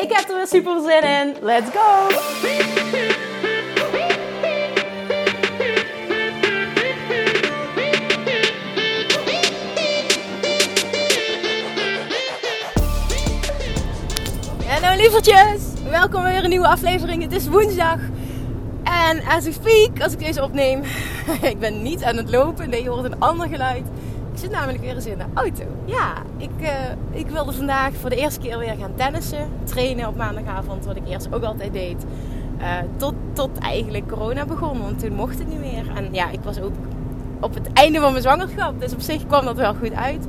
Ik heb er weer super zin in. Let's go! Hallo lievertjes! Welkom bij weer een nieuwe aflevering. Het is woensdag. En as we speak, als ik deze opneem, ik ben niet aan het lopen. Nee, je hoort een ander geluid. Zit namelijk weer eens in de auto. Ja, ik, uh, ik wilde vandaag voor de eerste keer weer gaan tennissen. Trainen op maandagavond, wat ik eerst ook altijd deed. Uh, tot, tot eigenlijk corona begon, want toen mocht het niet meer. En ja, ik was ook op het einde van mijn zwangerschap. Dus op zich kwam dat wel goed uit.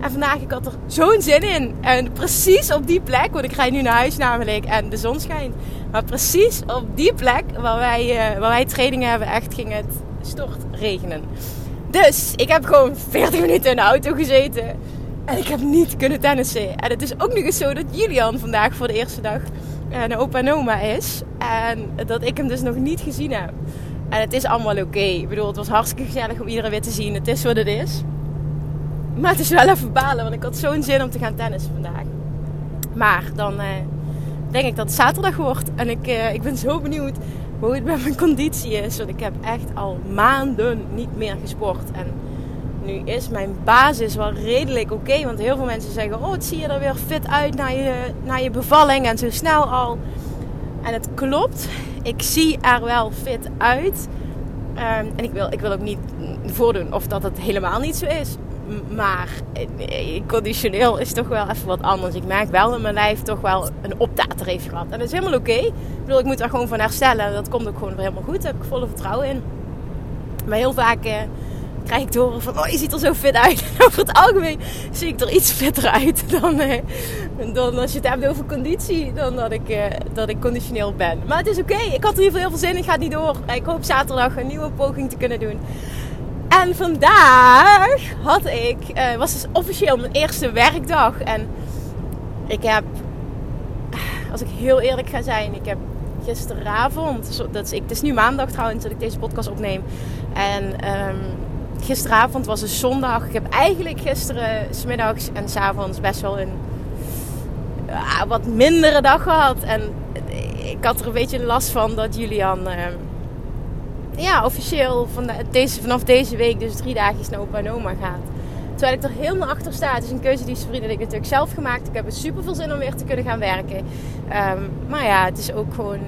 En vandaag, ik had er zo'n zin in. En precies op die plek, want ik ga nu naar huis namelijk en de zon schijnt. Maar precies op die plek waar wij, uh, waar wij trainingen hebben, echt ging het stort regenen. Dus ik heb gewoon 40 minuten in de auto gezeten. En ik heb niet kunnen tennissen. En het is ook nog eens zo dat Julian vandaag voor de eerste dag een opa en oma is. En dat ik hem dus nog niet gezien heb. En het is allemaal oké. Ik bedoel, het was hartstikke gezellig om iedereen weer te zien. Het is wat het is. Maar het is wel even balen, want ik had zo'n zin om te gaan tennissen vandaag. Maar dan uh, denk ik dat het zaterdag wordt. En ik, uh, ik ben zo benieuwd hoe het met mijn conditie is. Want ik heb echt al maanden niet meer gesport. En nu is mijn basis wel redelijk oké. Want heel veel mensen zeggen: Oh, het zie je er weer fit uit na je, na je bevalling en zo snel al. En het klopt. Ik zie er wel fit uit. Um, en ik wil, ik wil ook niet voordoen of dat het helemaal niet zo is. Maar conditioneel is toch wel even wat anders. Ik merk wel dat mijn lijf toch wel een opdater heeft gehad. En dat is helemaal oké. Ik bedoel, ik moet er gewoon van herstellen. Dat komt ook gewoon weer helemaal goed. Daar heb ik volle vertrouwen in. Maar heel vaak eh, krijg ik te horen van... Oh, je ziet er zo fit uit. over het algemeen zie ik er iets fitter uit dan, eh, dan als je het hebt over conditie. Dan dat ik, eh, dat ik conditioneel ben. Maar het is oké. Ik had er in ieder geval heel veel zin in. Ik ga het niet door. Ik hoop zaterdag een nieuwe poging te kunnen doen. En vandaag had ik, uh, was dus officieel mijn eerste werkdag. En ik heb, als ik heel eerlijk ga zijn, ik heb gisteravond, dat ik, het is nu maandag trouwens dat ik deze podcast opneem. En um, gisteravond was een zondag. Ik heb eigenlijk gisteren, smiddags en s avonds best wel een uh, wat mindere dag gehad. En ik had er een beetje last van dat Julian... Uh, ja, officieel van de, deze, vanaf deze week dus drie dagen naar opa en oma gaat. Terwijl ik er helemaal achter sta. Het is een keuze die zijn vrienden en ik natuurlijk zelf gemaakt. Ik heb er super veel zin om weer te kunnen gaan werken. Um, maar ja, het is ook gewoon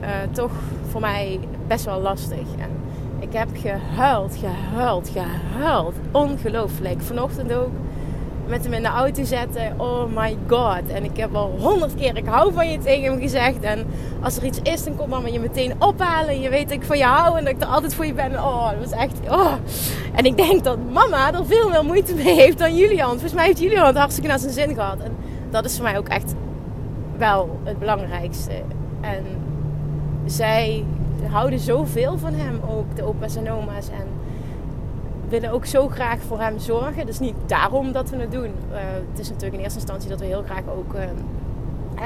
uh, toch voor mij best wel lastig. En ik heb gehuild, gehuild, gehuild. Ongelooflijk. Vanochtend ook met hem in de auto zetten. Oh my god. En ik heb al honderd keer ik hou van je tegen hem gezegd. En als er iets is, dan kom mama je meteen ophalen. Je weet dat ik van je hou en dat ik er altijd voor je ben. Oh, dat was echt... Oh. En ik denk dat mama er veel meer moeite mee heeft dan Julian. Volgens mij heeft Julian het hartstikke naar zijn zin gehad. En dat is voor mij ook echt wel het belangrijkste. En zij houden zoveel van hem ook, de opa's en oma's. En willen ook zo graag voor hem zorgen. Dus niet daarom dat we het doen. Uh, het is natuurlijk in eerste instantie dat we heel graag ook uh,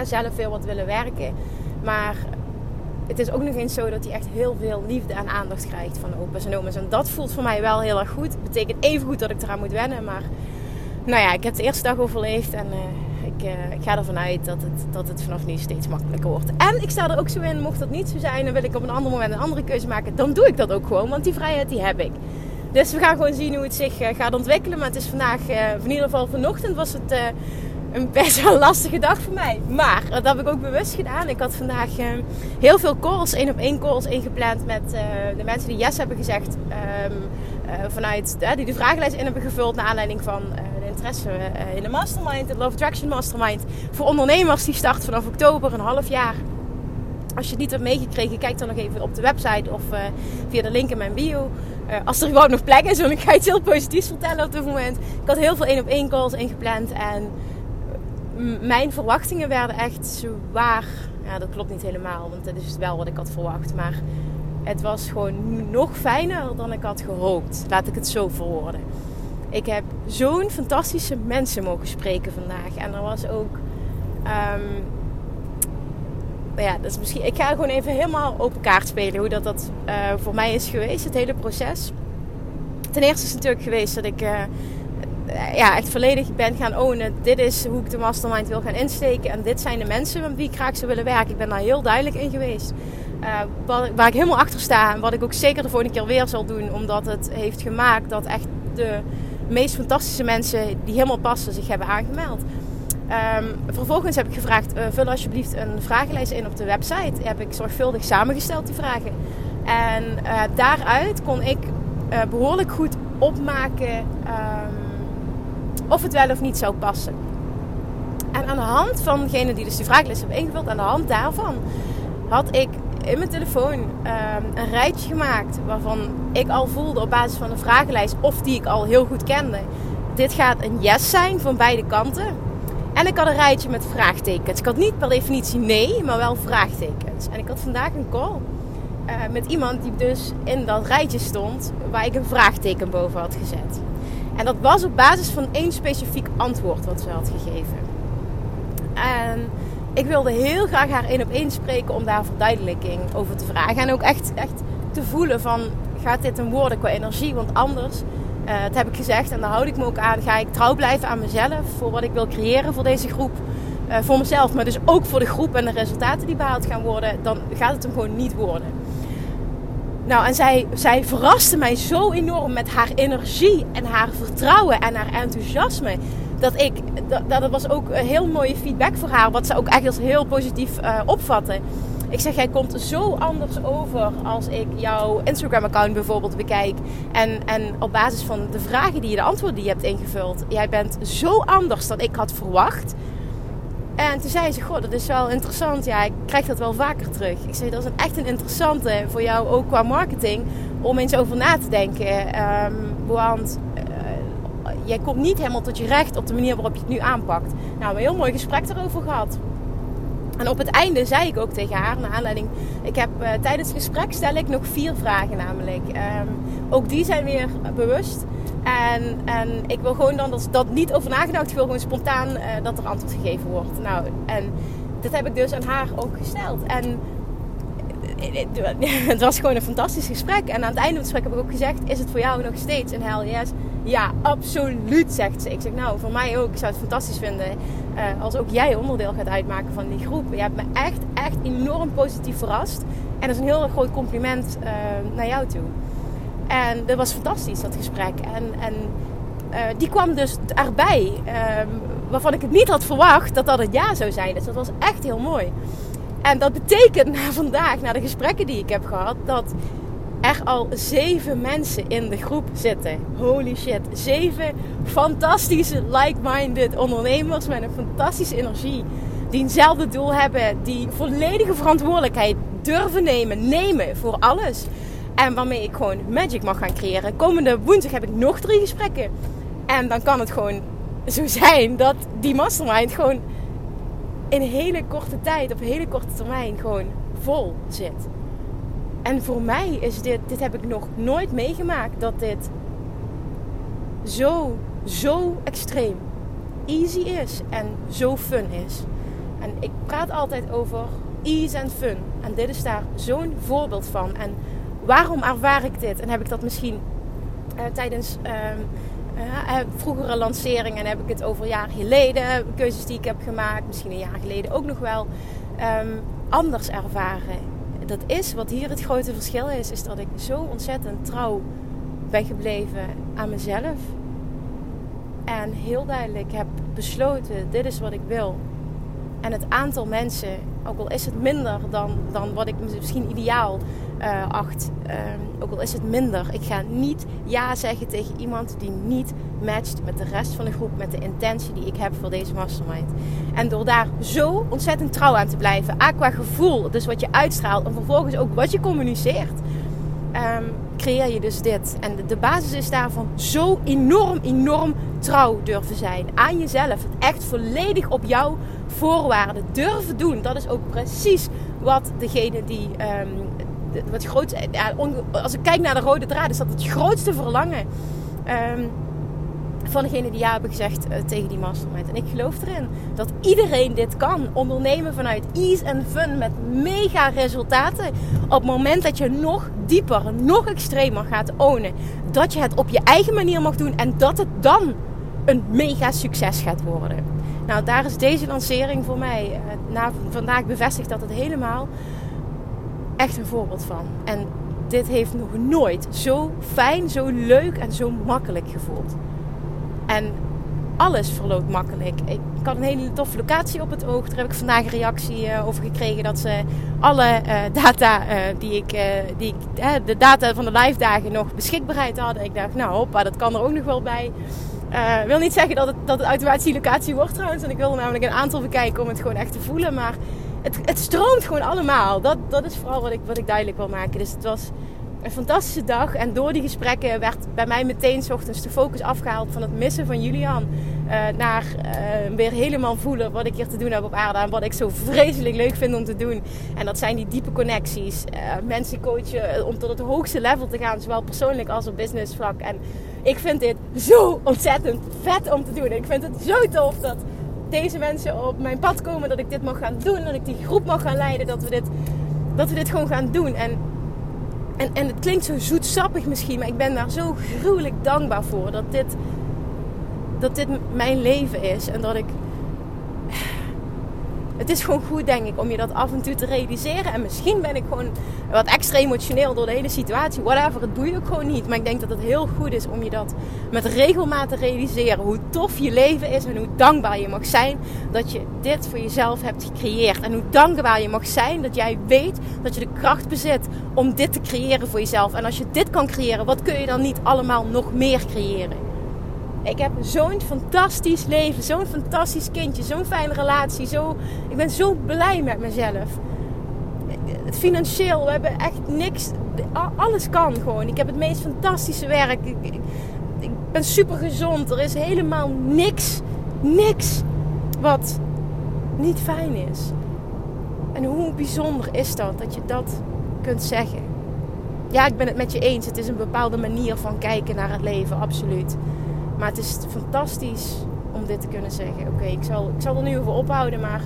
zelf veel wat willen werken. Maar het is ook nog eens zo dat hij echt heel veel liefde en aandacht krijgt van opa's en oma's. En dat voelt voor mij wel heel erg goed. Het betekent even goed dat ik eraan moet wennen. Maar nou ja, ik heb de eerste dag overleefd. En uh, ik, ik, ga ervan uit dat het, dat het vanaf nu steeds makkelijker wordt. En ik sta er ook zo in, mocht dat niet zo zijn, dan wil ik op een ander moment een andere keuze maken. Dan doe ik dat ook gewoon, want die vrijheid die heb ik. Dus we gaan gewoon zien hoe het zich uh, gaat ontwikkelen. Maar het is vandaag, uh, in ieder geval vanochtend was het uh, een best wel lastige dag voor mij. Maar dat heb ik ook bewust gedaan. Ik had vandaag heel veel calls, één op één calls ingepland met de mensen die yes hebben gezegd. Um, vanuit, die de vragenlijst in hebben gevuld naar aanleiding van de interesse in de mastermind, de Love Attraction Mastermind. Voor ondernemers die start vanaf oktober, een half jaar. Als je het niet hebt meegekregen, kijk dan nog even op de website of via de link in mijn bio. Uh, als er gewoon nog plek is, want ik ga iets heel positiefs vertellen op dit moment. Ik had heel veel één op één calls ingepland en mijn verwachtingen werden echt zwaar. Ja, dat klopt niet helemaal, want dat is wel wat ik had verwacht. Maar het was gewoon nog fijner dan ik had gehoopt. Laat ik het zo verwoorden. Ik heb zo'n fantastische mensen mogen spreken vandaag. En er was ook. Um, ja, dat is misschien. Ik ga gewoon even helemaal open kaart spelen hoe dat, dat uh, voor mij is geweest, het hele proces. Ten eerste is het natuurlijk geweest dat ik. Uh, ja, echt volledig ben gaan ownen. Dit is hoe ik de mastermind wil gaan insteken. En dit zijn de mensen met wie ik graag zou willen werken. Ik ben daar heel duidelijk in geweest. Waar, waar, ik helemaal achter sta. En wat ik ook zeker de volgende keer weer zal doen. Omdat het heeft gemaakt dat echt de meest fantastische mensen die helemaal passen zich hebben aangemeld. Um, vervolgens heb ik gevraagd: uh, vul alsjeblieft een vragenlijst in op de website. Heb ik zorgvuldig samengesteld, die vragen. En uh, daaruit kon ik uh, behoorlijk goed opmaken um, of het wel of niet zou passen. En aan de hand van degene die dus die vragenlijst hebben ingevuld, aan de hand daarvan had ik in mijn telefoon um, een rijtje gemaakt waarvan ik al voelde op basis van een vragenlijst of die ik al heel goed kende. Dit gaat een yes zijn van beide kanten. En ik had een rijtje met vraagtekens. Ik had niet per definitie nee, maar wel vraagtekens. En ik had vandaag een call uh, met iemand die dus in dat rijtje stond waar ik een vraagteken boven had gezet. En dat was op basis van één specifiek antwoord wat ze had gegeven. En ik wilde heel graag haar één op één spreken om daar verduidelijking over te vragen. En ook echt, echt te voelen van, gaat dit een worden qua energie? Want anders, uh, dat heb ik gezegd en daar houd ik me ook aan, ga ik trouw blijven aan mezelf. Voor wat ik wil creëren voor deze groep. Uh, voor mezelf, maar dus ook voor de groep en de resultaten die behaald gaan worden. Dan gaat het hem gewoon niet worden. Nou, en zij, zij verraste mij zo enorm met haar energie en haar vertrouwen en haar enthousiasme dat ik, dat, dat was ook een heel mooie feedback voor haar, wat ze ook echt als heel positief uh, opvatte. Ik zeg, jij komt zo anders over als ik jouw Instagram-account bijvoorbeeld bekijk. En, en op basis van de vragen die je, de antwoorden die je hebt ingevuld. Jij bent zo anders dan ik had verwacht. En toen zei ze, goh, dat is wel interessant. Ja, ik krijg dat wel vaker terug. Ik zei, dat is echt een interessante voor jou ook qua marketing. Om eens over na te denken. Um, want jij komt niet helemaal tot je recht op de manier waarop je het nu aanpakt. Nou, we hebben een heel mooi gesprek erover gehad. En op het einde zei ik ook tegen haar, naar aanleiding, ik heb uh, tijdens het gesprek stel ik nog vier vragen namelijk. Um, ook die zijn weer bewust. En, en ik wil gewoon dan dat, dat niet over nagedacht, ik wil gewoon spontaan uh, dat er antwoord gegeven wordt. Nou, en dat heb ik dus aan haar ook gesteld. En het was gewoon een fantastisch gesprek. En aan het einde van het gesprek heb ik ook gezegd: Is het voor jou nog steeds een hell yes? Ja, absoluut, zegt ze. Ik zeg: Nou, voor mij ook. Ik zou het fantastisch vinden uh, als ook jij onderdeel gaat uitmaken van die groep. Je hebt me echt, echt enorm positief verrast. En dat is een heel groot compliment uh, naar jou toe. En dat was fantastisch, dat gesprek. En, en uh, die kwam dus erbij, um, waarvan ik het niet had verwacht dat dat het ja zou zijn. Dus dat was echt heel mooi. En dat betekent na vandaag, na de gesprekken die ik heb gehad, dat er al zeven mensen in de groep zitten. Holy shit. Zeven fantastische, like-minded ondernemers met een fantastische energie. Die eenzelfde doel hebben. Die volledige verantwoordelijkheid durven nemen. Nemen voor alles. En waarmee ik gewoon magic mag gaan creëren. Komende woensdag heb ik nog drie gesprekken. En dan kan het gewoon zo zijn dat die mastermind gewoon in hele korte tijd, op hele korte termijn, gewoon vol zit. En voor mij is dit, dit heb ik nog nooit meegemaakt, dat dit zo, zo extreem easy is en zo fun is. En ik praat altijd over ease en fun. En dit is daar zo'n voorbeeld van. En waarom ervaar ik dit? En heb ik dat misschien uh, tijdens uh, uh, vroegere lanceringen heb ik het over jaren geleden, keuzes die ik heb gemaakt, misschien een jaar geleden ook nog wel, um, anders ervaren. Dat is wat hier het grote verschil is, is dat ik zo ontzettend trouw ben gebleven aan mezelf. En heel duidelijk heb besloten, dit is wat ik wil. En het aantal mensen, ook al is het minder dan, dan wat ik misschien ideaal uh, acht. Um, ook al is het minder. Ik ga niet ja zeggen tegen iemand die niet matcht met de rest van de groep. Met de intentie die ik heb voor deze mastermind. En door daar zo ontzettend trouw aan te blijven. A, qua gevoel. Dus wat je uitstraalt. En vervolgens ook wat je communiceert. ehm, creëer je dus dit. En de, basis is daarvan zo enorm, enorm trouw durven zijn aan jezelf. Het echt volledig op jouw voorwaarden durven doen. Dat is ook precies wat degene die. Um, wat groot, als ik kijk naar de rode draad, is dat het grootste verlangen. Um, van degene die ja hebben gezegd uh, tegen die mastermind. En ik geloof erin dat iedereen dit kan. Ondernemen vanuit ease en fun met mega resultaten. Op het moment dat je nog dieper, nog extremer gaat ownen. Dat je het op je eigen manier mag doen en dat het dan een mega succes gaat worden. Nou, daar is deze lancering voor mij na vandaag bevestigd dat het helemaal echt een voorbeeld van. En dit heeft nog nooit zo fijn, zo leuk en zo makkelijk gevoeld. En alles verloopt makkelijk. Ik had een hele toffe locatie op het oog. Daar heb ik vandaag een reactie uh, over gekregen dat ze alle uh, data uh, die ik, die de data van de live dagen nog beschikbaarheid hadden. Ik dacht, nou hoppa, dat kan er ook nog wel bij. Wil niet zeggen dat het, dat het automatisch locatie wordt trouwens. En ik wilde namelijk een aantal bekijken om het gewoon echt te voelen. Maar het, stroomt gewoon allemaal. Dat, dat is vooral wat ik, wat ik duidelijk wil maken. Dus het was een fantastische dag. En door die gesprekken werd bij mij meteen s ochtends de focus afgehaald van het missen van Julian. Uh, naar uh, weer helemaal voelen wat ik hier te doen heb op aarde. En wat ik zo vreselijk leuk vind om te doen. En dat zijn die diepe connecties. Uh, mensen coachen om tot het hoogste level te gaan. Zowel persoonlijk als op business vlak. En ik vind dit zo ontzettend vet om te doen. Ik vind het zo tof dat deze mensen op mijn pad komen. Dat ik dit mag gaan doen. Dat ik die groep mag gaan leiden. Dat we dit, dat we dit gewoon gaan doen. En en, en het klinkt zo zoetsappig misschien, maar ik ben daar zo gruwelijk dankbaar voor dat dit, dat dit mijn leven is. En dat ik het is gewoon goed, denk ik, om je dat af en toe te realiseren. En misschien ben ik gewoon wat extra emotioneel door de hele situatie. Whatever, het doe je ook gewoon niet. Maar ik denk dat het heel goed is om je dat met regelmaat te realiseren. Hoe tof je leven is en hoe dankbaar je mag zijn dat je dit voor jezelf hebt gecreëerd. En hoe dankbaar je mag zijn dat jij weet dat je de kracht bezit om dit te creëren voor jezelf. En als je dit kan creëren, wat kun je dan niet allemaal nog meer creëren? Ik heb zo'n fantastisch leven, zo'n fantastisch kindje, zo'n fijne relatie. Zo, ik ben zo blij met mezelf. Het financieel, we hebben echt niks. Alles kan gewoon. Ik heb het meest fantastische werk. Ik, ik, ik ben super gezond. Er is helemaal niks, niks wat niet fijn is. En hoe bijzonder is dat dat je dat kunt zeggen? Ja, ik ben het met je eens. Het is een bepaalde manier van kijken naar het leven, absoluut. Maar het is fantastisch om dit te kunnen zeggen. Oké, ik, zal, ik zal er nu over ophouden, maar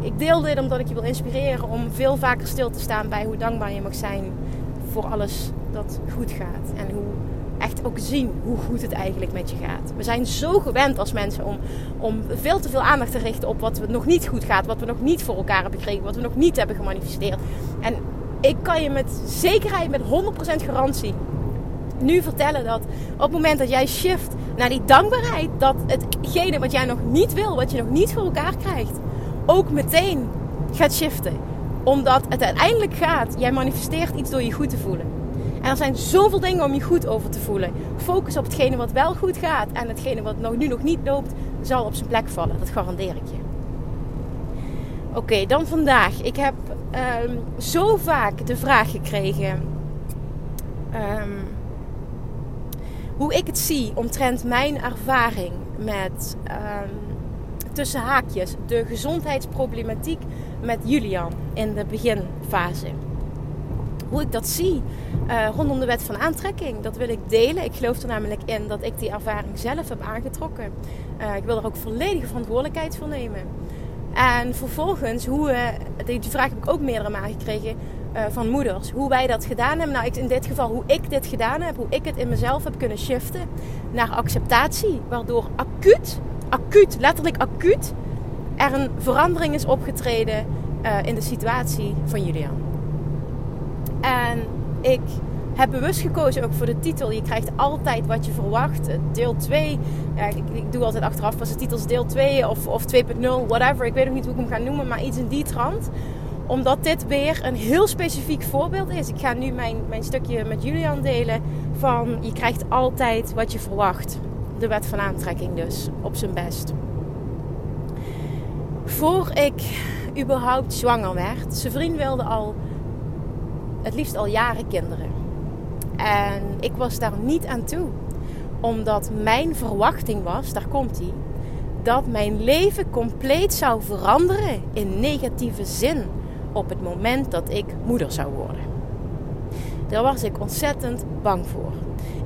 ik deel dit omdat ik je wil inspireren om veel vaker stil te staan bij hoe dankbaar je mag zijn voor alles dat goed gaat. En hoe echt ook zien hoe goed het eigenlijk met je gaat. We zijn zo gewend als mensen om, om veel te veel aandacht te richten op wat nog niet goed gaat, wat we nog niet voor elkaar hebben gekregen, wat we nog niet hebben gemanifesteerd. En ik kan je met zekerheid, met 100% garantie nu vertellen dat op het moment dat jij shift naar die dankbaarheid, dat hetgene wat jij nog niet wil, wat je nog niet voor elkaar krijgt, ook meteen gaat shiften. Omdat het uiteindelijk gaat, jij manifesteert iets door je goed te voelen. En er zijn zoveel dingen om je goed over te voelen. Focus op hetgene wat wel goed gaat en hetgene wat nog, nu nog niet loopt, zal op zijn plek vallen. Dat garandeer ik je. Oké, dan vandaag. Ik heb um, zo vaak de vraag gekregen. Um, hoe ik het zie omtrent mijn ervaring met um, tussen haakjes de gezondheidsproblematiek met Julian in de beginfase. Hoe ik dat zie uh, rondom de wet van aantrekking, dat wil ik delen. Ik geloof er namelijk in dat ik die ervaring zelf heb aangetrokken. Uh, ik wil er ook volledige verantwoordelijkheid voor nemen. En vervolgens, hoe, uh, die vraag heb ik ook meerdere malen gekregen uh, van moeders. Hoe wij dat gedaan hebben. Nou, ik, in dit geval hoe ik dit gedaan heb. Hoe ik het in mezelf heb kunnen shiften naar acceptatie. Waardoor acuut, acuut, letterlijk acuut, er een verandering is opgetreden uh, in de situatie van Julian. En ik heb bewust gekozen ook voor de titel. Je krijgt altijd wat je verwacht. Deel 2. Ja, ik, ik, doe altijd achteraf was de titels deel 2 of, of 2.0, whatever. Ik weet nog niet hoe ik hem ga noemen, maar iets in die trant omdat dit weer een heel specifiek voorbeeld is. Ik ga nu mijn, mijn stukje met Julian delen van je krijgt altijd wat je verwacht. De wet van aantrekking dus, op zijn best. Voor ik überhaupt zwanger werd, zijn vriend wilde al het liefst al jaren kinderen. En ik was daar niet aan toe. Omdat mijn verwachting was, daar komt hij, dat mijn leven compleet zou veranderen in negatieve zin op het moment dat ik moeder zou worden. Daar was ik ontzettend bang voor.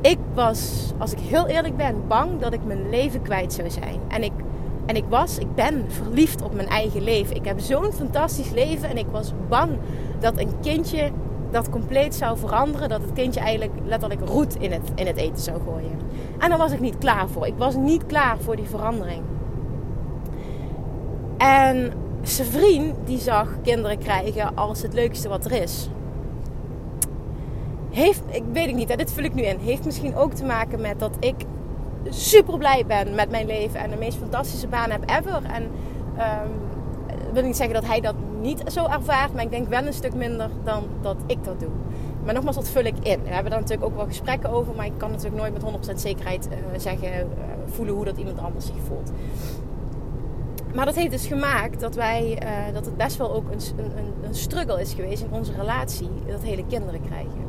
Ik was, als ik heel eerlijk ben, bang dat ik mijn leven kwijt zou zijn. En ik, en ik was, ik ben verliefd op mijn eigen leven. Ik heb zo'n fantastisch leven en ik was bang dat een kindje dat compleet zou veranderen. Dat het kindje eigenlijk letterlijk roet in het, in het eten zou gooien. En daar was ik niet klaar voor. Ik was niet klaar voor die verandering. En zijn die zag kinderen krijgen als het leukste wat er is. Heeft, ik weet het niet, dit vul ik nu in. Heeft misschien ook te maken met dat ik super blij ben met mijn leven en de meest fantastische baan heb ever. En um, wil niet zeggen dat hij dat niet zo ervaart, maar ik denk wel een stuk minder dan dat ik dat doe. Maar nogmaals, dat vul ik in. We hebben daar natuurlijk ook wel gesprekken over, maar ik kan natuurlijk nooit met 100% zekerheid uh, zeggen, uh, voelen hoe dat iemand anders zich voelt. Maar dat heeft dus gemaakt dat wij, uh, dat het best wel ook een, een, een struggle is geweest in onze relatie, dat hele kinderen krijgen.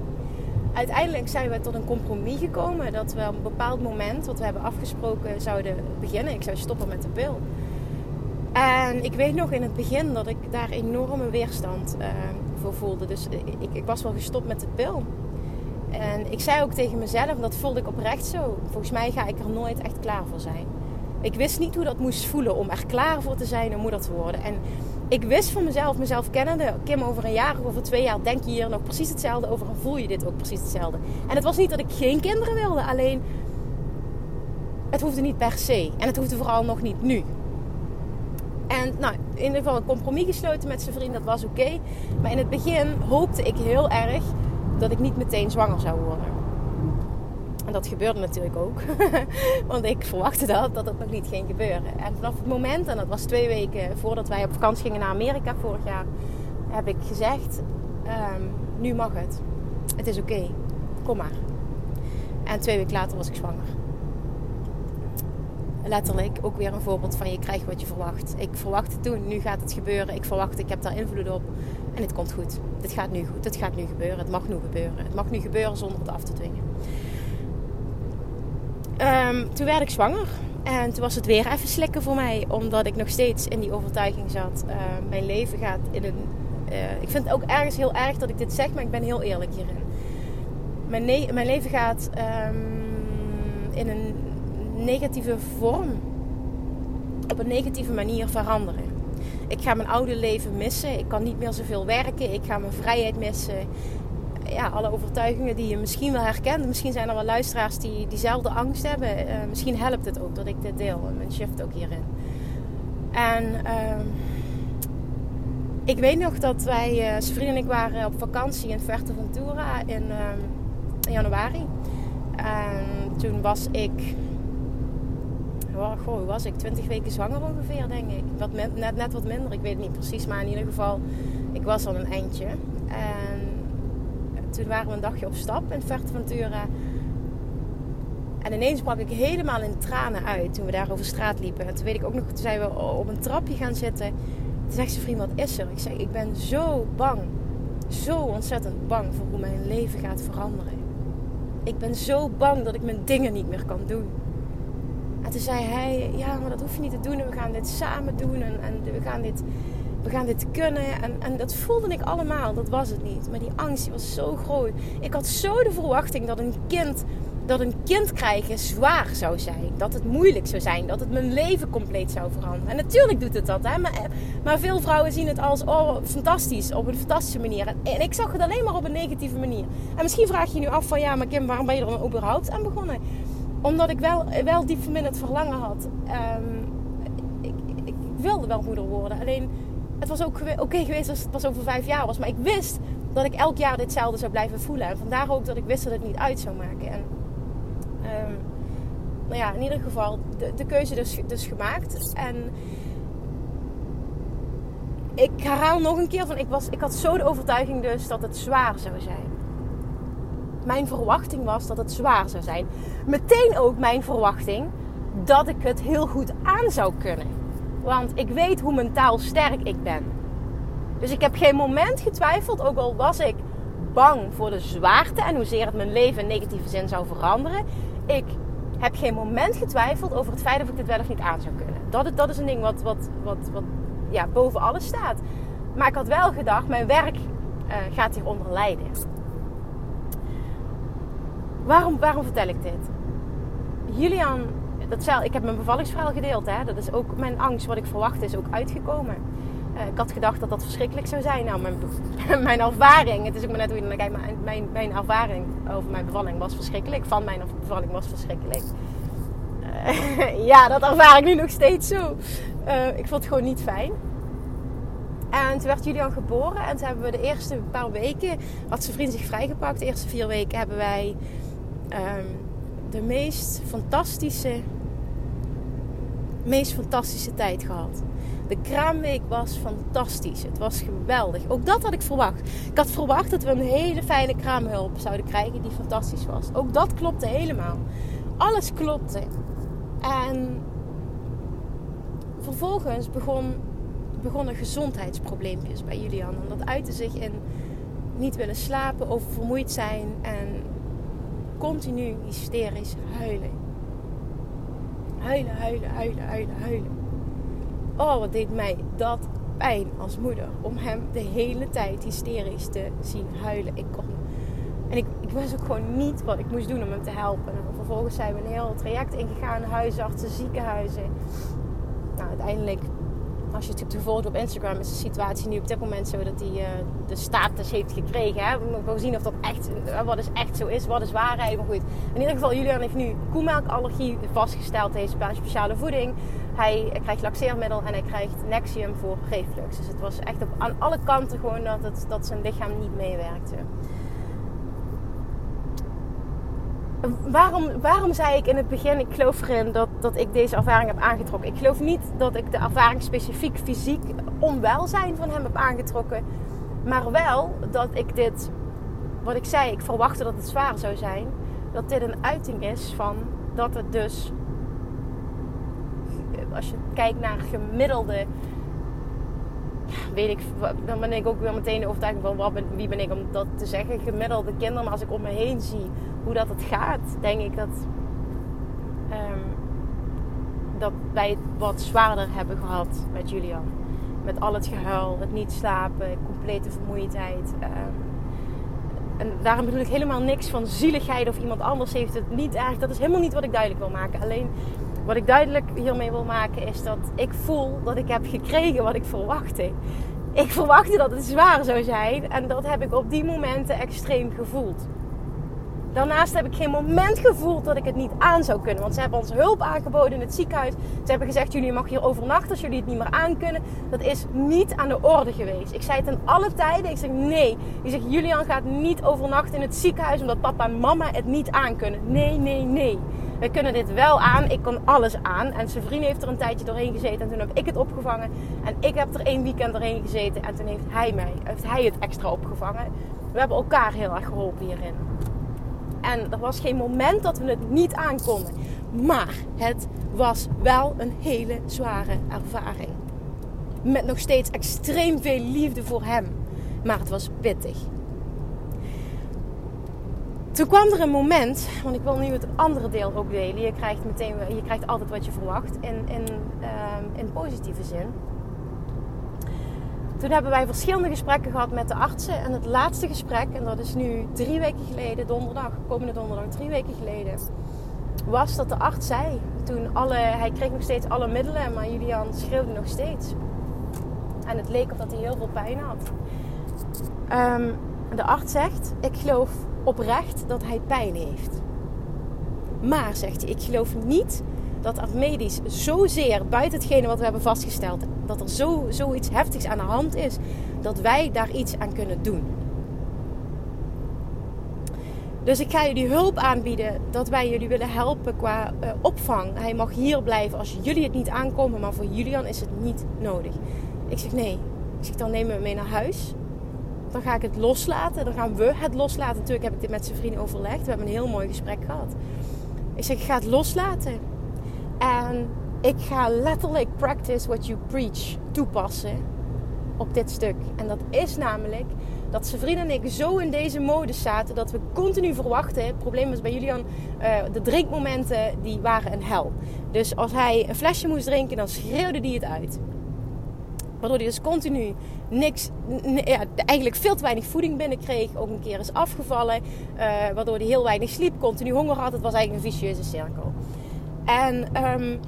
Uiteindelijk zijn we tot een compromis gekomen dat we op een bepaald moment, wat we hebben afgesproken, zouden beginnen. Ik zou stoppen met de pil. En ik weet nog in het begin dat ik daar enorme weerstand uh, voor voelde. Dus ik, ik, was wel gestopt met de pil. En ik zei ook tegen mezelf, dat voelde ik oprecht zo. Volgens mij ga ik er nooit echt klaar voor zijn. Ik wist niet hoe dat moest voelen om er klaar voor te zijn om moeder te worden. En ik wist van mezelf, mezelf kennende, Kim, over een jaar of over twee jaar denk je hier nog precies hetzelfde over en voel je dit ook precies hetzelfde. En het was niet dat ik geen kinderen wilde, alleen het hoefde niet per se. En het hoefde vooral nog niet nu. En nou, in ieder geval een compromis gesloten met zijn vriend, dat was oké. Maar in het begin hoopte ik heel erg dat ik niet meteen zwanger zou worden. En dat gebeurde natuurlijk ook. Want ik verwachtte dat, dat het nog niet ging gebeuren. En vanaf het moment, en dat was twee weken voordat wij op vakantie gingen naar Amerika vorig jaar, heb ik gezegd: um, Nu mag het. Het is oké. Kom maar. En twee weken later was ik zwanger letterlijk ook weer een voorbeeld van je krijgt wat je verwacht. Ik verwachtte toen, nu gaat het gebeuren. Ik verwacht, ik heb daar invloed op. En het komt goed. Dit gaat nu goed. Het gaat nu gebeuren. Het mag nu gebeuren. Het mag nu gebeuren zonder het af te dwingen. Um, toen werd ik zwanger. En toen was het weer even slikken voor mij. Omdat ik nog steeds in die overtuiging zat. Uh, mijn leven gaat in een... Uh, ik vind het ook ergens heel erg dat ik dit zeg. Maar ik ben heel eerlijk hierin. Mijn, mijn leven gaat um, in een negatieve vorm, op een negatieve manier veranderen. Ik ga mijn oude leven missen. Ik kan niet meer zoveel werken. Ik ga mijn vrijheid missen. Ja, alle overtuigingen die je misschien wel herkent. Misschien zijn er wel luisteraars die diezelfde angst hebben. Uh, misschien helpt het ook dat ik dit deel. En mijn shift ook hierin. En uh, ik weet nog dat wij, uh, zijn vriend en ik waren op vakantie in Fuerteventura in, uh, in januari. En toen was ik goh, hoe was ik? 20 weken zwanger ongeveer, denk ik. Wat, net, net wat minder, ik weet niet precies. Maar in ieder geval, ik was al een eindje. En toen waren we een dagje op stap in Fuerteventura. En ineens brak ik helemaal in tranen uit toen we daar over straat liepen. En toen weet ik ook nog, toen zijn we op een trapje gaan zitten. Toen zegt zijn vriend, wat is er? Ik zeg, ik ben zo bang. Zo ontzettend bang voor hoe mijn leven gaat veranderen. Ik ben zo bang dat ik mijn dingen niet meer kan doen. En toen zei hij, ja, maar dat hoef je niet te doen. En we gaan dit samen doen. En, en we, gaan dit, we gaan dit kunnen. En, en dat voelde ik allemaal. Dat was het niet. Maar die angst was zo groot. Ik had zo de verwachting dat een kind, dat een kind krijgen zwaar zou zijn. Dat het moeilijk zou zijn. Dat het mijn leven compleet zou veranderen. En natuurlijk doet het dat. Hè? Maar, maar veel vrouwen zien het als, oh, fantastisch. Op een fantastische manier. En ik zag het alleen maar op een negatieve manier. En misschien vraag je je nu af van, ja, maar Kim, waarom ben je er dan überhaupt aan begonnen? omdat ik wel, wel diep van binnen het verlangen had. Ik, ik, ik, wilde wel moeder worden. Alleen, het was ook oké geweest als het pas over vijf jaar was. Maar ik wist dat ik elk jaar ditzelfde zou blijven voelen. En vandaar ook dat ik wist dat het niet uit zou maken. En, um, nou ja, in ieder geval de, de keuze dus, dus gemaakt. En ik herhaal nog een keer van, ik, was, ik had zo de overtuiging dus dat het zwaar zou zijn mijn verwachting was dat het zwaar zou zijn. Meteen ook mijn verwachting dat ik het heel goed aan zou kunnen. Want ik weet hoe mentaal sterk ik ben. Dus ik heb geen moment getwijfeld, ook al was ik bang voor de zwaarte en hoezeer het mijn leven in negatieve zin zou veranderen. Ik heb geen moment getwijfeld over het feit of ik dit wel of niet aan zou kunnen. Dat, dat is een ding wat, wat, wat, wat ja, boven alles staat. Maar ik had wel gedacht, mijn werk uh, gaat hieronder lijden. Waarom, waarom vertel ik dit? Julian, dat zei, ik heb mijn bevallingsverhaal gedeeld. Hè? Dat is ook mijn angst, wat ik verwacht, is ook uitgekomen. Uh, ik had gedacht dat dat verschrikkelijk zou zijn. Nou, mijn, mijn ervaring, het is ook maar net hoe je naar kijkt, mijn, mijn, mijn ervaring over mijn bevalling was verschrikkelijk. Van mijn bevalling was verschrikkelijk. Uh, ja, dat ervaar ik nu nog steeds zo. Uh, ik vond het gewoon niet fijn. En toen werd Julian geboren. En toen hebben we de eerste paar weken, had zijn vriend zich vrijgepakt. De eerste vier weken hebben wij um, de meest fantastische, meest fantastische tijd gehad. De kraamweek was fantastisch. Het was geweldig. Ook dat had ik verwacht. Ik had verwacht dat we een hele fijne kraamhulp zouden krijgen die fantastisch was. Ook dat klopte helemaal. Alles klopte. En vervolgens begon, begonnen gezondheidsprobleempjes bij Julian. En dat uitte zich in niet willen slapen, oververmoeid zijn en continu hysterisch huilen. Huilen, huilen, huilen, huilen, huilen. Oh, wat deed mij dat pijn als moeder. Om hem de hele tijd hysterisch te zien huilen. Ik kon. En ik, ik wist ook gewoon niet wat ik moest doen om hem te helpen. En vervolgens zijn we een heel traject ingegaan. Huisartsen, ziekenhuizen. Nou, uiteindelijk als je het hebt op Instagram, is de situatie nu op dit moment zo dat hij uh, de status heeft gekregen. Hè? We moeten zien of dat echt, uh, wat is echt zo is, wat is waarheid. Maar goed, in ieder geval, Julian heeft nu koemelkallergie vastgesteld. Heeft speciale voeding. Hij krijgt laxeermiddel en hij krijgt Nexium voor reflux. Dus het was echt op, aan alle kanten gewoon dat, het, dat zijn lichaam niet meewerkte. Waarom, waarom zei ik in het begin, ik geloof erin dat, dat ik deze ervaring heb aangetrokken. Ik geloof niet dat ik de ervaring specifiek fysiek onwelzijn van hem heb aangetrokken. Maar wel dat ik dit, wat ik zei, ik verwachtte dat het zwaar zou zijn. Dat dit een uiting is van dat het dus, als je kijkt naar gemiddelde weet ik, dan ben ik ook weer meteen overtuigd van wat wie ben ik om dat te zeggen. Gemiddelde kinderen, maar als ik om me heen zie hoe dat het gaat, denk ik dat, um, dat wij het wat zwaarder hebben gehad met Julian. Met al het gehuil, het niet slapen, complete vermoeidheid. Um, en daarom bedoel ik helemaal niks van zieligheid of iemand anders heeft het niet erg. Dat is helemaal niet wat ik duidelijk wil maken. Alleen wat ik duidelijk hiermee wil maken is dat ik voel dat ik heb gekregen wat ik verwachtte. Ik verwachtte dat het zwaar zou zijn en dat heb ik op die momenten extreem gevoeld. Daarnaast heb ik geen moment gevoeld dat ik het niet aan zou kunnen. Want ze hebben ons hulp aangeboden in het ziekenhuis. Ze hebben gezegd: jullie mag hier overnachten als jullie het niet meer aankunnen. Dat is niet aan de orde geweest. Ik zei het in alle tijden. Ik zeg nee. Ik zeg: Julian gaat niet overnachten in het ziekenhuis omdat papa en mama het niet aankunnen. Nee, nee, nee. We kunnen dit wel aan. Ik kan alles aan. En zijn vriend heeft er een tijdje doorheen gezeten. En toen heb ik het opgevangen. En ik heb er één weekend doorheen gezeten. En toen heeft hij mij, heeft hij het extra opgevangen. We hebben elkaar heel erg geholpen hierin. En er was geen moment dat we het niet aankonden. Maar het was wel een hele zware ervaring. Met nog steeds extreem veel liefde voor hem. Maar het was pittig. Toen kwam er een moment, want ik wil nu het andere deel ook delen. Je krijgt, meteen, je krijgt altijd wat je verwacht in, in, uh, in positieve zin. Toen hebben wij verschillende gesprekken gehad met de artsen. En het laatste gesprek, en dat is nu drie weken geleden, donderdag, komende donderdag, drie weken geleden, was dat de arts zei. Toen alle, hij kreeg nog steeds alle middelen, maar Julian schreeuwde nog steeds. En het leek of dat hij heel veel pijn had. Um, de arts zegt: Ik geloof oprecht dat hij pijn heeft. Maar, zegt hij, ik geloof niet dat er medisch zozeer buiten hetgene wat we hebben vastgesteld, dat er zo, zoiets heftigs aan de hand is, dat wij daar iets aan kunnen doen. Dus ik ga jullie hulp aanbieden dat wij jullie willen helpen qua uh, opvang. Hij mag hier blijven als jullie het niet aankomen, maar voor Julian is het niet nodig. Ik zeg nee. Ik zeg dan nemen we mee naar huis. Dan ga ik het loslaten. Dan gaan we het loslaten. Natuurlijk heb ik dit met zijn vriend overlegd. We hebben een heel mooi gesprek gehad. Ik zeg, ik ga het loslaten. En ik ga letterlijk practice what you preach toepassen op dit stuk. En dat is namelijk dat zijn vriend en ik zo in deze modus zaten dat we continu verwachten. Het probleem was bij Julian, uh, de drinkmomenten die waren een hel. Dus als hij een flesje moest drinken, dan schreeuwde hij het uit. Waardoor hij dus continu niks, ja, eigenlijk veel te weinig voeding binnenkreeg. Ook een keer is afgevallen. Uh, waardoor hij heel weinig sliep, continu honger had. Het was eigenlijk een vicieuze cirkel. En um,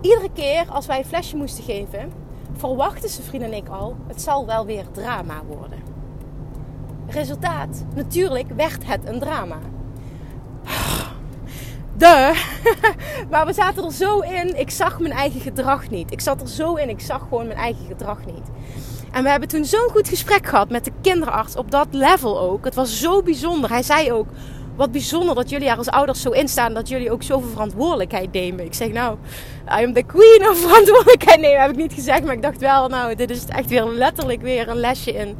iedere keer als wij een flesje moesten geven, verwachten zijn vriend en ik al: het zal wel weer drama worden. Resultaat: natuurlijk werd het een drama. De. maar we zaten er zo in. Ik zag mijn eigen gedrag niet. Ik zat er zo in. Ik zag gewoon mijn eigen gedrag niet. En we hebben toen zo'n goed gesprek gehad met de kinderarts op dat level ook. Het was zo bijzonder. Hij zei ook: Wat bijzonder dat jullie er als ouders zo in staan dat jullie ook zoveel verantwoordelijkheid nemen. Ik zeg nou, I am the queen of verantwoordelijkheid nemen, heb ik niet gezegd. Maar ik dacht wel, nou, dit is echt weer letterlijk weer een lesje in.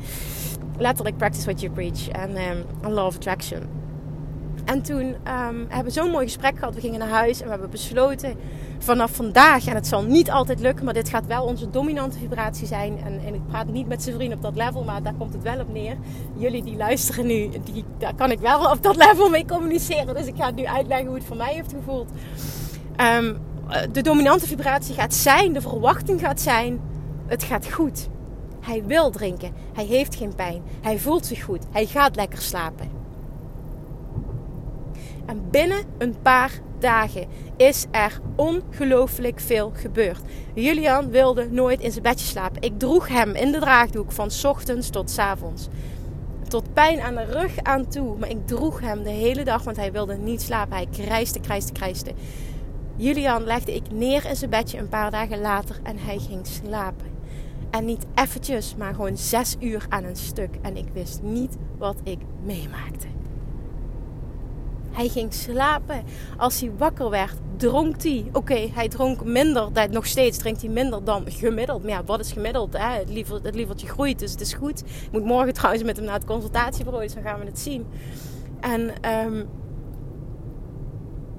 Letterlijk practice what you preach en um, law of attraction. En toen um, hebben we zo'n mooi gesprek gehad. We gingen naar huis en we hebben besloten vanaf vandaag, en het zal niet altijd lukken, maar dit gaat wel onze dominante vibratie zijn. En, en ik praat niet met zijn vriend op dat level, maar daar komt het wel op neer. Jullie die luisteren nu, die, daar kan ik wel op dat level mee communiceren. Dus ik ga het nu uitleggen hoe het voor mij heeft gevoeld. Um, de dominante vibratie gaat zijn, de verwachting gaat zijn, het gaat goed. Hij wil drinken, hij heeft geen pijn, hij voelt zich goed, hij gaat lekker slapen. En binnen een paar dagen is er ongelooflijk veel gebeurd. Julian wilde nooit in zijn bedje slapen. Ik droeg hem in de draagdoek van ochtends tot avonds. Tot pijn aan de rug aan toe. Maar ik droeg hem de hele dag, want hij wilde niet slapen. Hij krijste, krijste, krijste. Julian legde ik neer in zijn bedje een paar dagen later en hij ging slapen. En niet eventjes, maar gewoon zes uur aan een stuk. En ik wist niet wat ik meemaakte. Hij ging slapen. Als hij wakker werd, dronk hij. Oké, hij dronk minder. Nog steeds drinkt hij minder dan gemiddeld. Maar ja, wat is gemiddeld? Hè? Het, liever, het lievertje groeit, dus het is goed. Ik moet morgen trouwens met hem naar het consultatiebureau, dus dan gaan we het zien. En um,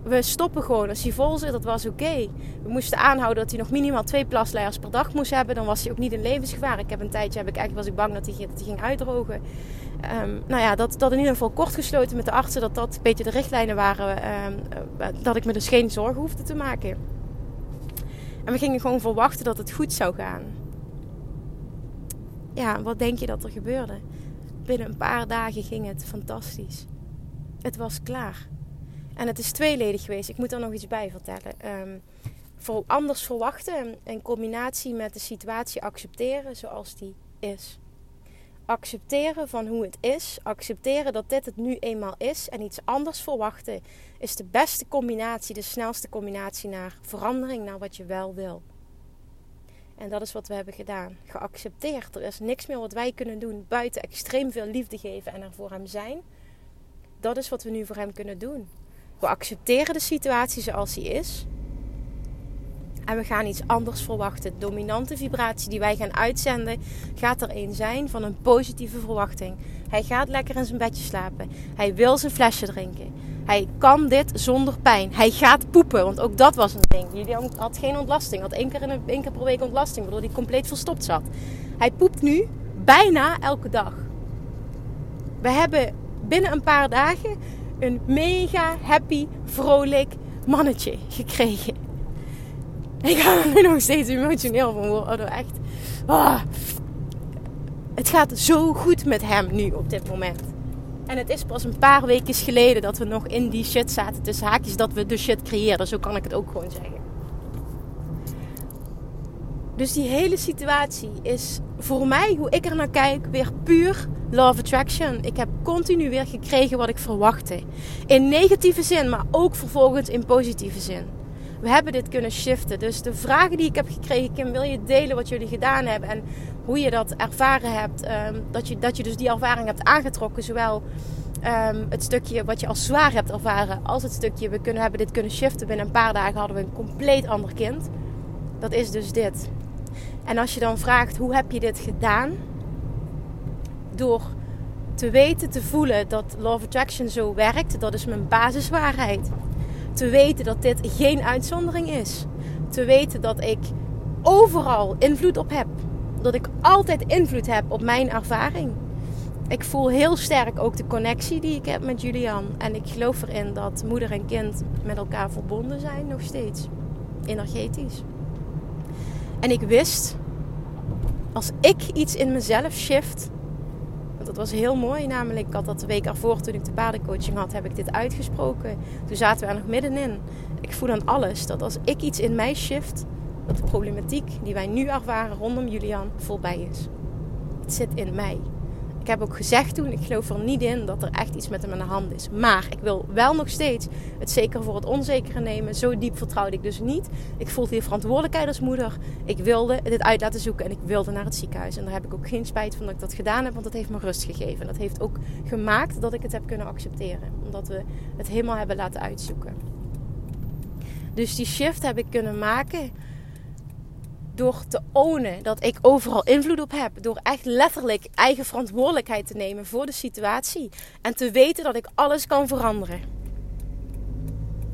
we stoppen gewoon. Als hij vol zit, dat was oké. We moesten aanhouden dat hij nog minimaal twee plasleiers per dag moest hebben. Dan was hij ook niet in levensgevaar. Ik heb een tijdje, heb ik, eigenlijk was ik bang dat hij, dat hij ging uitdrogen. Um, nou ja, dat, dat in ieder geval kort gesloten met de artsen. Dat dat een beetje de richtlijnen waren. Um, dat ik me dus geen zorgen hoefde te maken. En we gingen gewoon verwachten dat het goed zou gaan. Ja, wat denk je dat er gebeurde? Binnen een paar dagen ging het fantastisch. Het was klaar. En het is tweeledig geweest. Ik moet er nog iets bij vertellen. Voor anders verwachten in combinatie met de situatie accepteren zoals die is. Accepteren van hoe het is, accepteren dat dit het nu eenmaal is en iets anders verwachten is de beste combinatie, de snelste combinatie naar verandering, naar wat je wel wil. En dat is wat we hebben gedaan. Geaccepteerd. Er is niks meer wat wij kunnen doen buiten extreem veel liefde geven en er voor hem zijn. Dat is wat we nu voor hem kunnen doen. We accepteren de situatie zoals die is. En we gaan iets anders verwachten. De dominante vibratie die wij gaan uitzenden gaat er een zijn van een positieve verwachting. Hij gaat lekker in zijn bedje slapen. Hij wil zijn flesje drinken. Hij kan dit zonder pijn. Hij gaat poepen, want ook dat was een ding. Jullie had geen ontlasting. Had één keer, in een, één keer per week ontlasting, waardoor hij compleet verstopt zat. Hij poept nu bijna elke dag. We hebben binnen een paar dagen een mega happy, vrolijk mannetje gekregen. Ik ga er nu nog steeds emotioneel van worden. Echt. Ah. Het gaat zo goed met hem nu op dit moment. En het is pas een paar weken geleden dat we nog in die shit zaten. Tussen haakjes dat we de shit creëerden. Zo kan ik het ook gewoon zeggen. Dus die hele situatie is voor mij, hoe ik er naar kijk, weer puur Love Attraction. Ik heb continu weer gekregen wat ik verwachtte. In negatieve zin, maar ook vervolgens in positieve zin. We hebben dit kunnen shiften. Dus de vragen die ik heb gekregen, Kim, wil je delen wat jullie gedaan hebben en hoe je dat ervaren hebt? Ehm, dat, je, dat je dus die ervaring hebt aangetrokken, zowel um, het stukje wat je als zwaar hebt ervaren, als het stukje we kunnen, hebben dit kunnen shiften. Binnen een paar dagen hadden we een compleet ander kind. Dat is dus dit. En als je dan vraagt hoe heb je dit gedaan? Door te weten, te voelen dat Love Attraction zo werkt, dat is mijn basiswaarheid. Te weten dat dit geen uitzondering is. Te weten dat ik overal invloed op heb. Dat ik altijd invloed heb op mijn ervaring. ik voel heel sterk ook de connectie die ik heb met Julian. En ik geloof erin dat moeder en kind met elkaar verbonden zijn, nog steeds. Energetisch. En ik wist, als ik iets in mezelf shift. Dat was heel mooi, namelijk. Ik had dat de week ervoor, toen ik de paardencoaching had, heb ik dit uitgesproken. Toen zaten we er nog middenin. Ik voel aan alles dat als ik iets in mij shift, dat de problematiek die wij nu ervaren rondom Julian voorbij is. Het zit in mij. Ik heb ook gezegd toen, ik geloof er niet in dat er echt iets met hem aan de hand is. Maar ik wil wel nog steeds het zeker voor het onzekere nemen. Zo diep vertrouwde ik dus niet. Ik voelde hier verantwoordelijkheid als moeder. Ik wilde dit uit laten zoeken en ik wilde naar het ziekenhuis. En daar heb ik ook geen spijt van dat ik dat gedaan heb, want dat heeft me rust gegeven. Dat heeft ook gemaakt dat ik het heb kunnen accepteren. Omdat we het helemaal hebben laten uitzoeken. Dus die shift heb ik kunnen maken door te ownen dat ik overal invloed op heb. Door echt letterlijk eigen verantwoordelijkheid te nemen voor de situatie. En te weten dat ik alles kan veranderen.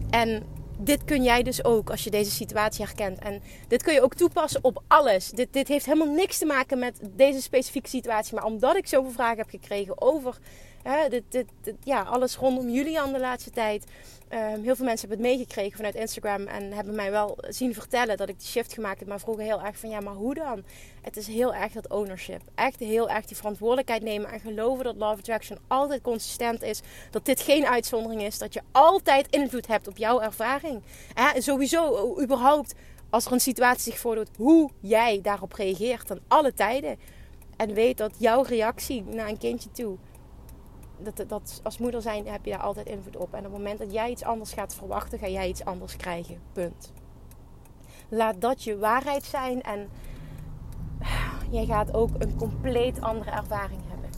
En dit kun jij dus ook als je deze situatie herkent. En dit kun je ook toepassen op alles. Dit, dit heeft helemaal niks te maken met deze specifieke situatie. Maar omdat ik zoveel vragen heb gekregen over hè, dit, dit, ja, alles rondom Julian de laatste tijd. Um, heel veel mensen hebben het meegekregen vanuit Instagram. En hebben mij wel zien vertellen dat ik die shift gemaakt heb. Maar vroegen heel erg van ja, maar hoe dan? Het is heel erg dat ownership. Echt heel erg die verantwoordelijkheid nemen. En geloven dat Love Attraction altijd consistent is. Dat dit geen uitzondering is. Dat je altijd invloed hebt op jouw ervaring. Hè, sowieso, überhaupt, als er een situatie zich voordoet. Hoe jij daarop reageert. Aan alle tijden. En weet dat jouw reactie naar een kindje toe dat, dat, als moeder zijn heb je daar altijd invloed op. En op het moment dat jij iets anders gaat verwachten, ga jij iets anders krijgen. Punt. Laat dat je waarheid zijn en jij gaat ook een compleet andere ervaring hebben.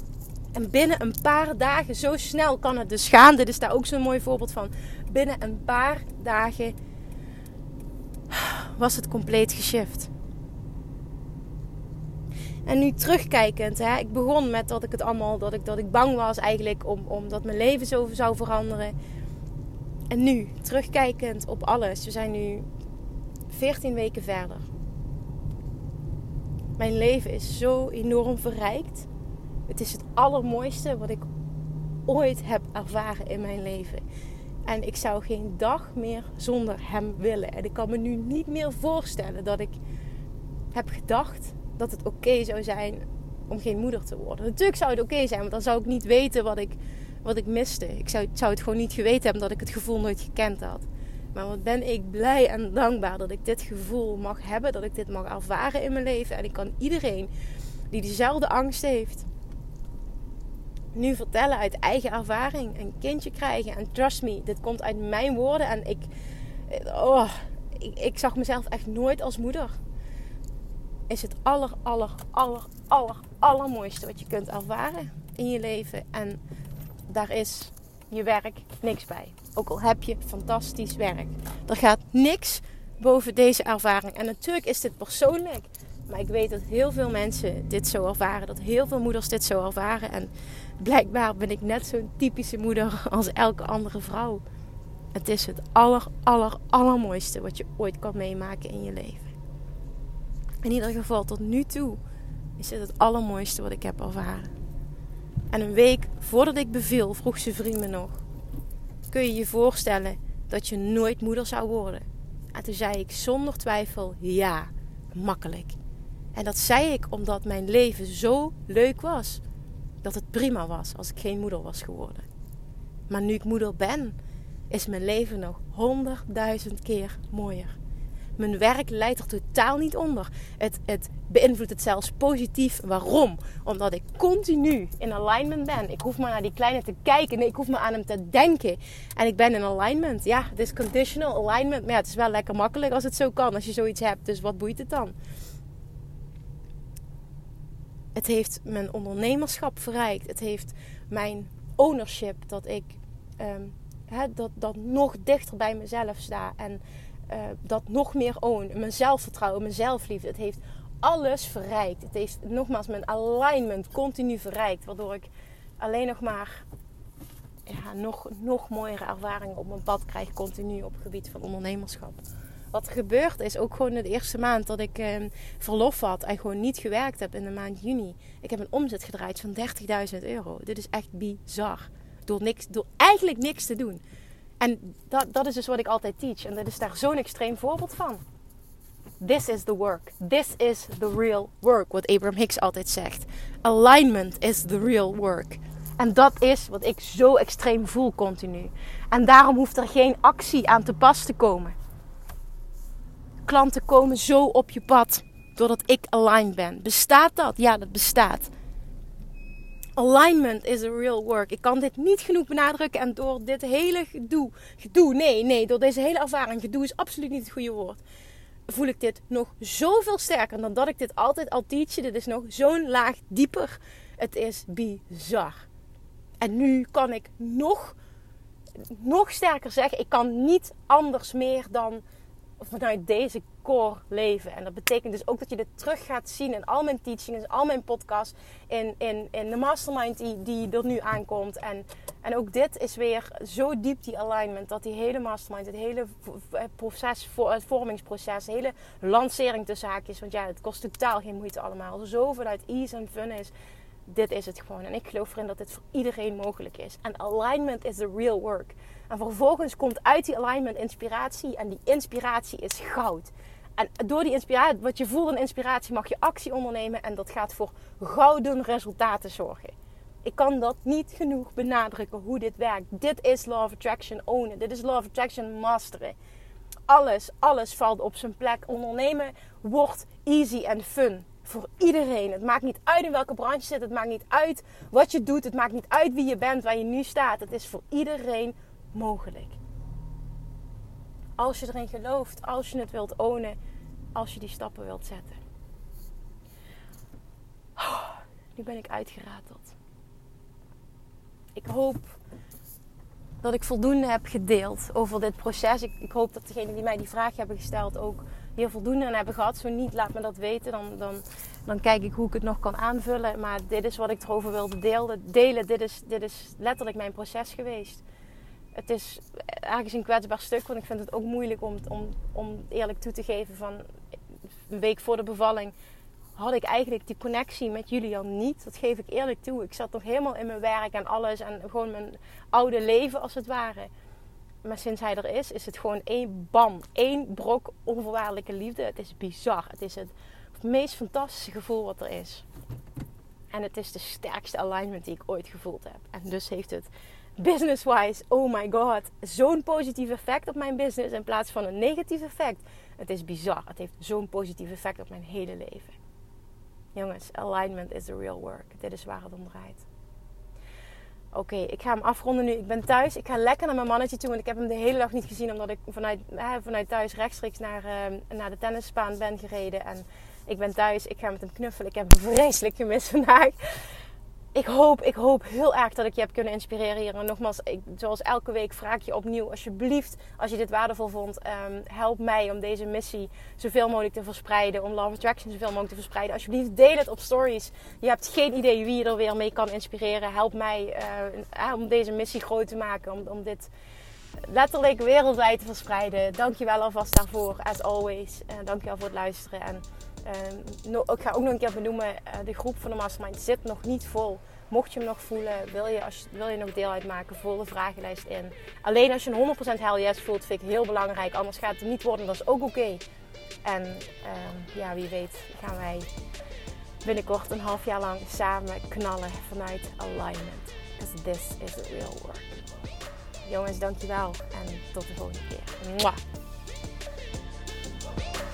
En binnen een paar dagen, zo snel kan het dus gaan. Dit is daar ook zo'n mooi voorbeeld van. Binnen een paar dagen was het compleet geshift. En nu terugkijkend, hè, ik begon met dat ik het allemaal, dat ik, dat ik bang was eigenlijk om, omdat mijn leven zo zou veranderen. En nu, terugkijkend op alles, we zijn nu 14 weken verder. Mijn leven is zo enorm verrijkt. Het is het allermooiste wat ik ooit heb ervaren in mijn leven. En ik zou geen dag meer zonder hem willen. En ik kan me nu niet meer voorstellen dat ik heb gedacht dat het oké zou zijn om geen moeder te worden. Natuurlijk zou het oké zijn, want dan zou ik niet weten wat ik, wat ik miste. Ik zou, zou het gewoon niet geweten hebben dat ik het gevoel nooit gekend had. Maar wat ben ik blij en dankbaar dat ik dit gevoel mag hebben, dat ik dit mag ervaren in mijn leven. En ik kan iedereen die diezelfde angst heeft, nu vertellen uit eigen ervaring. Een kindje krijgen. En trust me, dit komt uit mijn woorden. En ik, oh, ik, ik zag mezelf echt nooit als moeder is het aller, aller, aller, aller, allermooiste wat je kunt ervaren in je leven. En daar is je werk niks bij. Ook al heb je fantastisch werk. Er gaat niks boven deze ervaring. En natuurlijk is dit persoonlijk. Maar ik weet dat heel veel mensen dit zo ervaren. Dat heel veel moeders dit zo ervaren. En blijkbaar ben ik net zo'n typische moeder als elke andere vrouw. Het is het aller, aller, allermooiste wat je ooit kan meemaken in je leven. In ieder geval tot nu toe is dit het allermooiste wat ik heb ervaren. En een week voordat ik beviel, vroeg ze vriend me nog: Kun je je voorstellen dat je nooit moeder zou worden? En toen zei ik zonder twijfel: Ja, makkelijk. En dat zei ik omdat mijn leven zo leuk was. Dat het prima was als ik geen moeder was geworden. Maar nu ik moeder ben, is mijn leven nog honderdduizend keer mooier. Mijn werk leidt er totaal niet onder. Het, het beïnvloedt het zelfs positief. Waarom? Omdat ik continu in alignment ben. Ik hoef maar naar die kleine te kijken. Nee, ik hoef maar aan hem te denken. En ik ben in alignment. Ja, het is conditional alignment. Maar het is wel lekker makkelijk als het zo kan. Als je zoiets hebt. Dus wat boeit het dan? Het heeft mijn ondernemerschap verrijkt. Het heeft mijn ownership. Dat ik um, dat, dat nog dichter bij mezelf sta. En uh, dat nog meer own. Mijn zelfvertrouwen, mijn zelfliefde. Het heeft alles verrijkt. Het heeft nogmaals mijn alignment continu verrijkt. Waardoor ik alleen nog maar ja, nog, nog mooiere ervaringen op mijn pad krijg. Continu op het gebied van ondernemerschap. wat er gebeurd is, ook gewoon de eerste maand dat ik eh, verlof had en gewoon niet gewerkt heb in de maand juni. Ik heb een omzet gedraaid van 30.000 euro. Dit is echt bizar. Door, niks, door eigenlijk niks te doen. En dat, dat is dus wat ik altijd teach. En dat is daar zo'n extreem voorbeeld van. This is the work. This is the real work. Wat Abraham Hicks altijd zegt. Alignment is the real work. En dat is wat ik zo extreem voel continu. En daarom hoeft er geen actie aan te pas te komen. Klanten komen zo op je pad doordat ik aligned ben. Bestaat dat? Ja, dat bestaat. Alignment is the real work. Ik kan dit niet genoeg benadrukken. En door dit hele gedoe, gedoe, nee, nee, door deze hele ervaring, gedoe is absoluut niet het goede woord. Voel ik dit nog zoveel sterker dan dat ik dit altijd al teach. Dit is nog zo'n laag dieper. Het is bizar. En nu kan ik nog, nog sterker zeggen: ik kan niet anders meer dan vanuit deze core leven. En dat betekent dus ook dat je dit terug gaat zien in al mijn teachings, in al mijn podcasts, in, in, in de mastermind die, die er nu aankomt. En, en ook dit is weer zo diep die alignment, dat die hele mastermind, het hele proces, het vormingsproces, hele lancering tussen haakjes, want ja, het kost totaal geen moeite allemaal. Zo vanuit ease en fun is, dit is het gewoon. En ik geloof erin dat dit voor iedereen mogelijk is. En alignment is the real work. En vervolgens komt uit die alignment inspiratie. En die inspiratie is goud. En door die inspiratie, wat je voelt in inspiratie, mag je actie ondernemen. En dat gaat voor gouden resultaten zorgen. Ik kan dat niet genoeg benadrukken hoe dit werkt. Dit is Law of Attraction ownen. Dit is Law of Attraction masteren. Alles, alles valt op zijn plek. Ondernemen wordt easy en fun voor iedereen. Het maakt niet uit in welke branche je zit. Het maakt niet uit wat je doet. Het maakt niet uit wie je bent, waar je nu staat. Het is voor iedereen mogelijk. Als je erin gelooft, als je het wilt ownen, als je die stappen wilt zetten. nu ben ik uitgerateld. Ik hoop dat ik voldoende heb gedeeld over dit proces. Ik, ik hoop dat degenen die mij die vraag hebben gesteld ook hier voldoende aan hebben gehad. Zo niet, laat me dat weten. Dan, dan, dan kijk ik hoe ik het nog kan aanvullen. Maar dit is wat ik erover wilde delen. delen. Dit, is, dit is letterlijk mijn proces geweest. Het is ergens een kwetsbaar stuk. Want ik vind het ook moeilijk om, om, om eerlijk toe te geven van een week voor de bevalling had ik eigenlijk die connectie met Julian niet. Dat geef ik eerlijk toe. Ik zat nog helemaal in mijn werk en alles. En gewoon mijn oude leven als het ware. Maar sinds hij er is, is het gewoon één bam. één brok onvoorwaardelijke liefde. Het is bizar. Het is het meest fantastische gevoel wat er is. En het is de sterkste alignment die ik ooit gevoeld heb. En dus heeft het business-wise, oh my god, zo'n positief effect op mijn business in plaats van een negatief effect. Het is bizar. Het heeft zo'n positief effect op mijn hele leven. Jongens, alignment is the real work. Dit is waar het om draait. Oké, ik ga hem afronden nu. Ik ben thuis. Ik ga lekker naar mijn mannetje toe. Want ik heb hem de hele dag niet gezien. Omdat ik vanuit, vanuit thuis rechtstreeks naar, uh, naar de tennisbaan ben gereden. En ik ben thuis. Ik ga met hem knuffelen. Ik heb vreselijk gemist vandaag ik hoop, ik hoop heel erg dat ik je heb kunnen inspireren hier. En nogmaals, ik, zoals elke week vraag je opnieuw, alsjeblieft, als je dit waardevol vond, um, help mij om deze missie zoveel mogelijk te verspreiden. Om Love Attraction zoveel mogelijk te verspreiden. Alsjeblieft, deel het op stories. Je hebt geen idee wie je er weer mee kan inspireren. Help mij uh, om deze missie groot te maken. Om, om dit letterlijk wereldwijd te verspreiden. Dankjewel alvast daarvoor, as always. Uh, dankjewel voor het luisteren. En Ehm, ik ga ook nog een keer benoemen, uh, de groep van de Mastermind zit nog niet vol. Mocht je hem nog voelen, wil je, als wil je nog deel uitmaken, vul de vragenlijst in. Alleen als je een 100% hell yes voelt, vind ik heel belangrijk. Anders gaat het niet worden, dat is ook oké. En uh, ja, wie weet gaan wij binnenkort een half jaar lang samen knallen vanuit alignment. Because this is the real work. Jongens, dankjewel en tot de volgende keer. Mwah.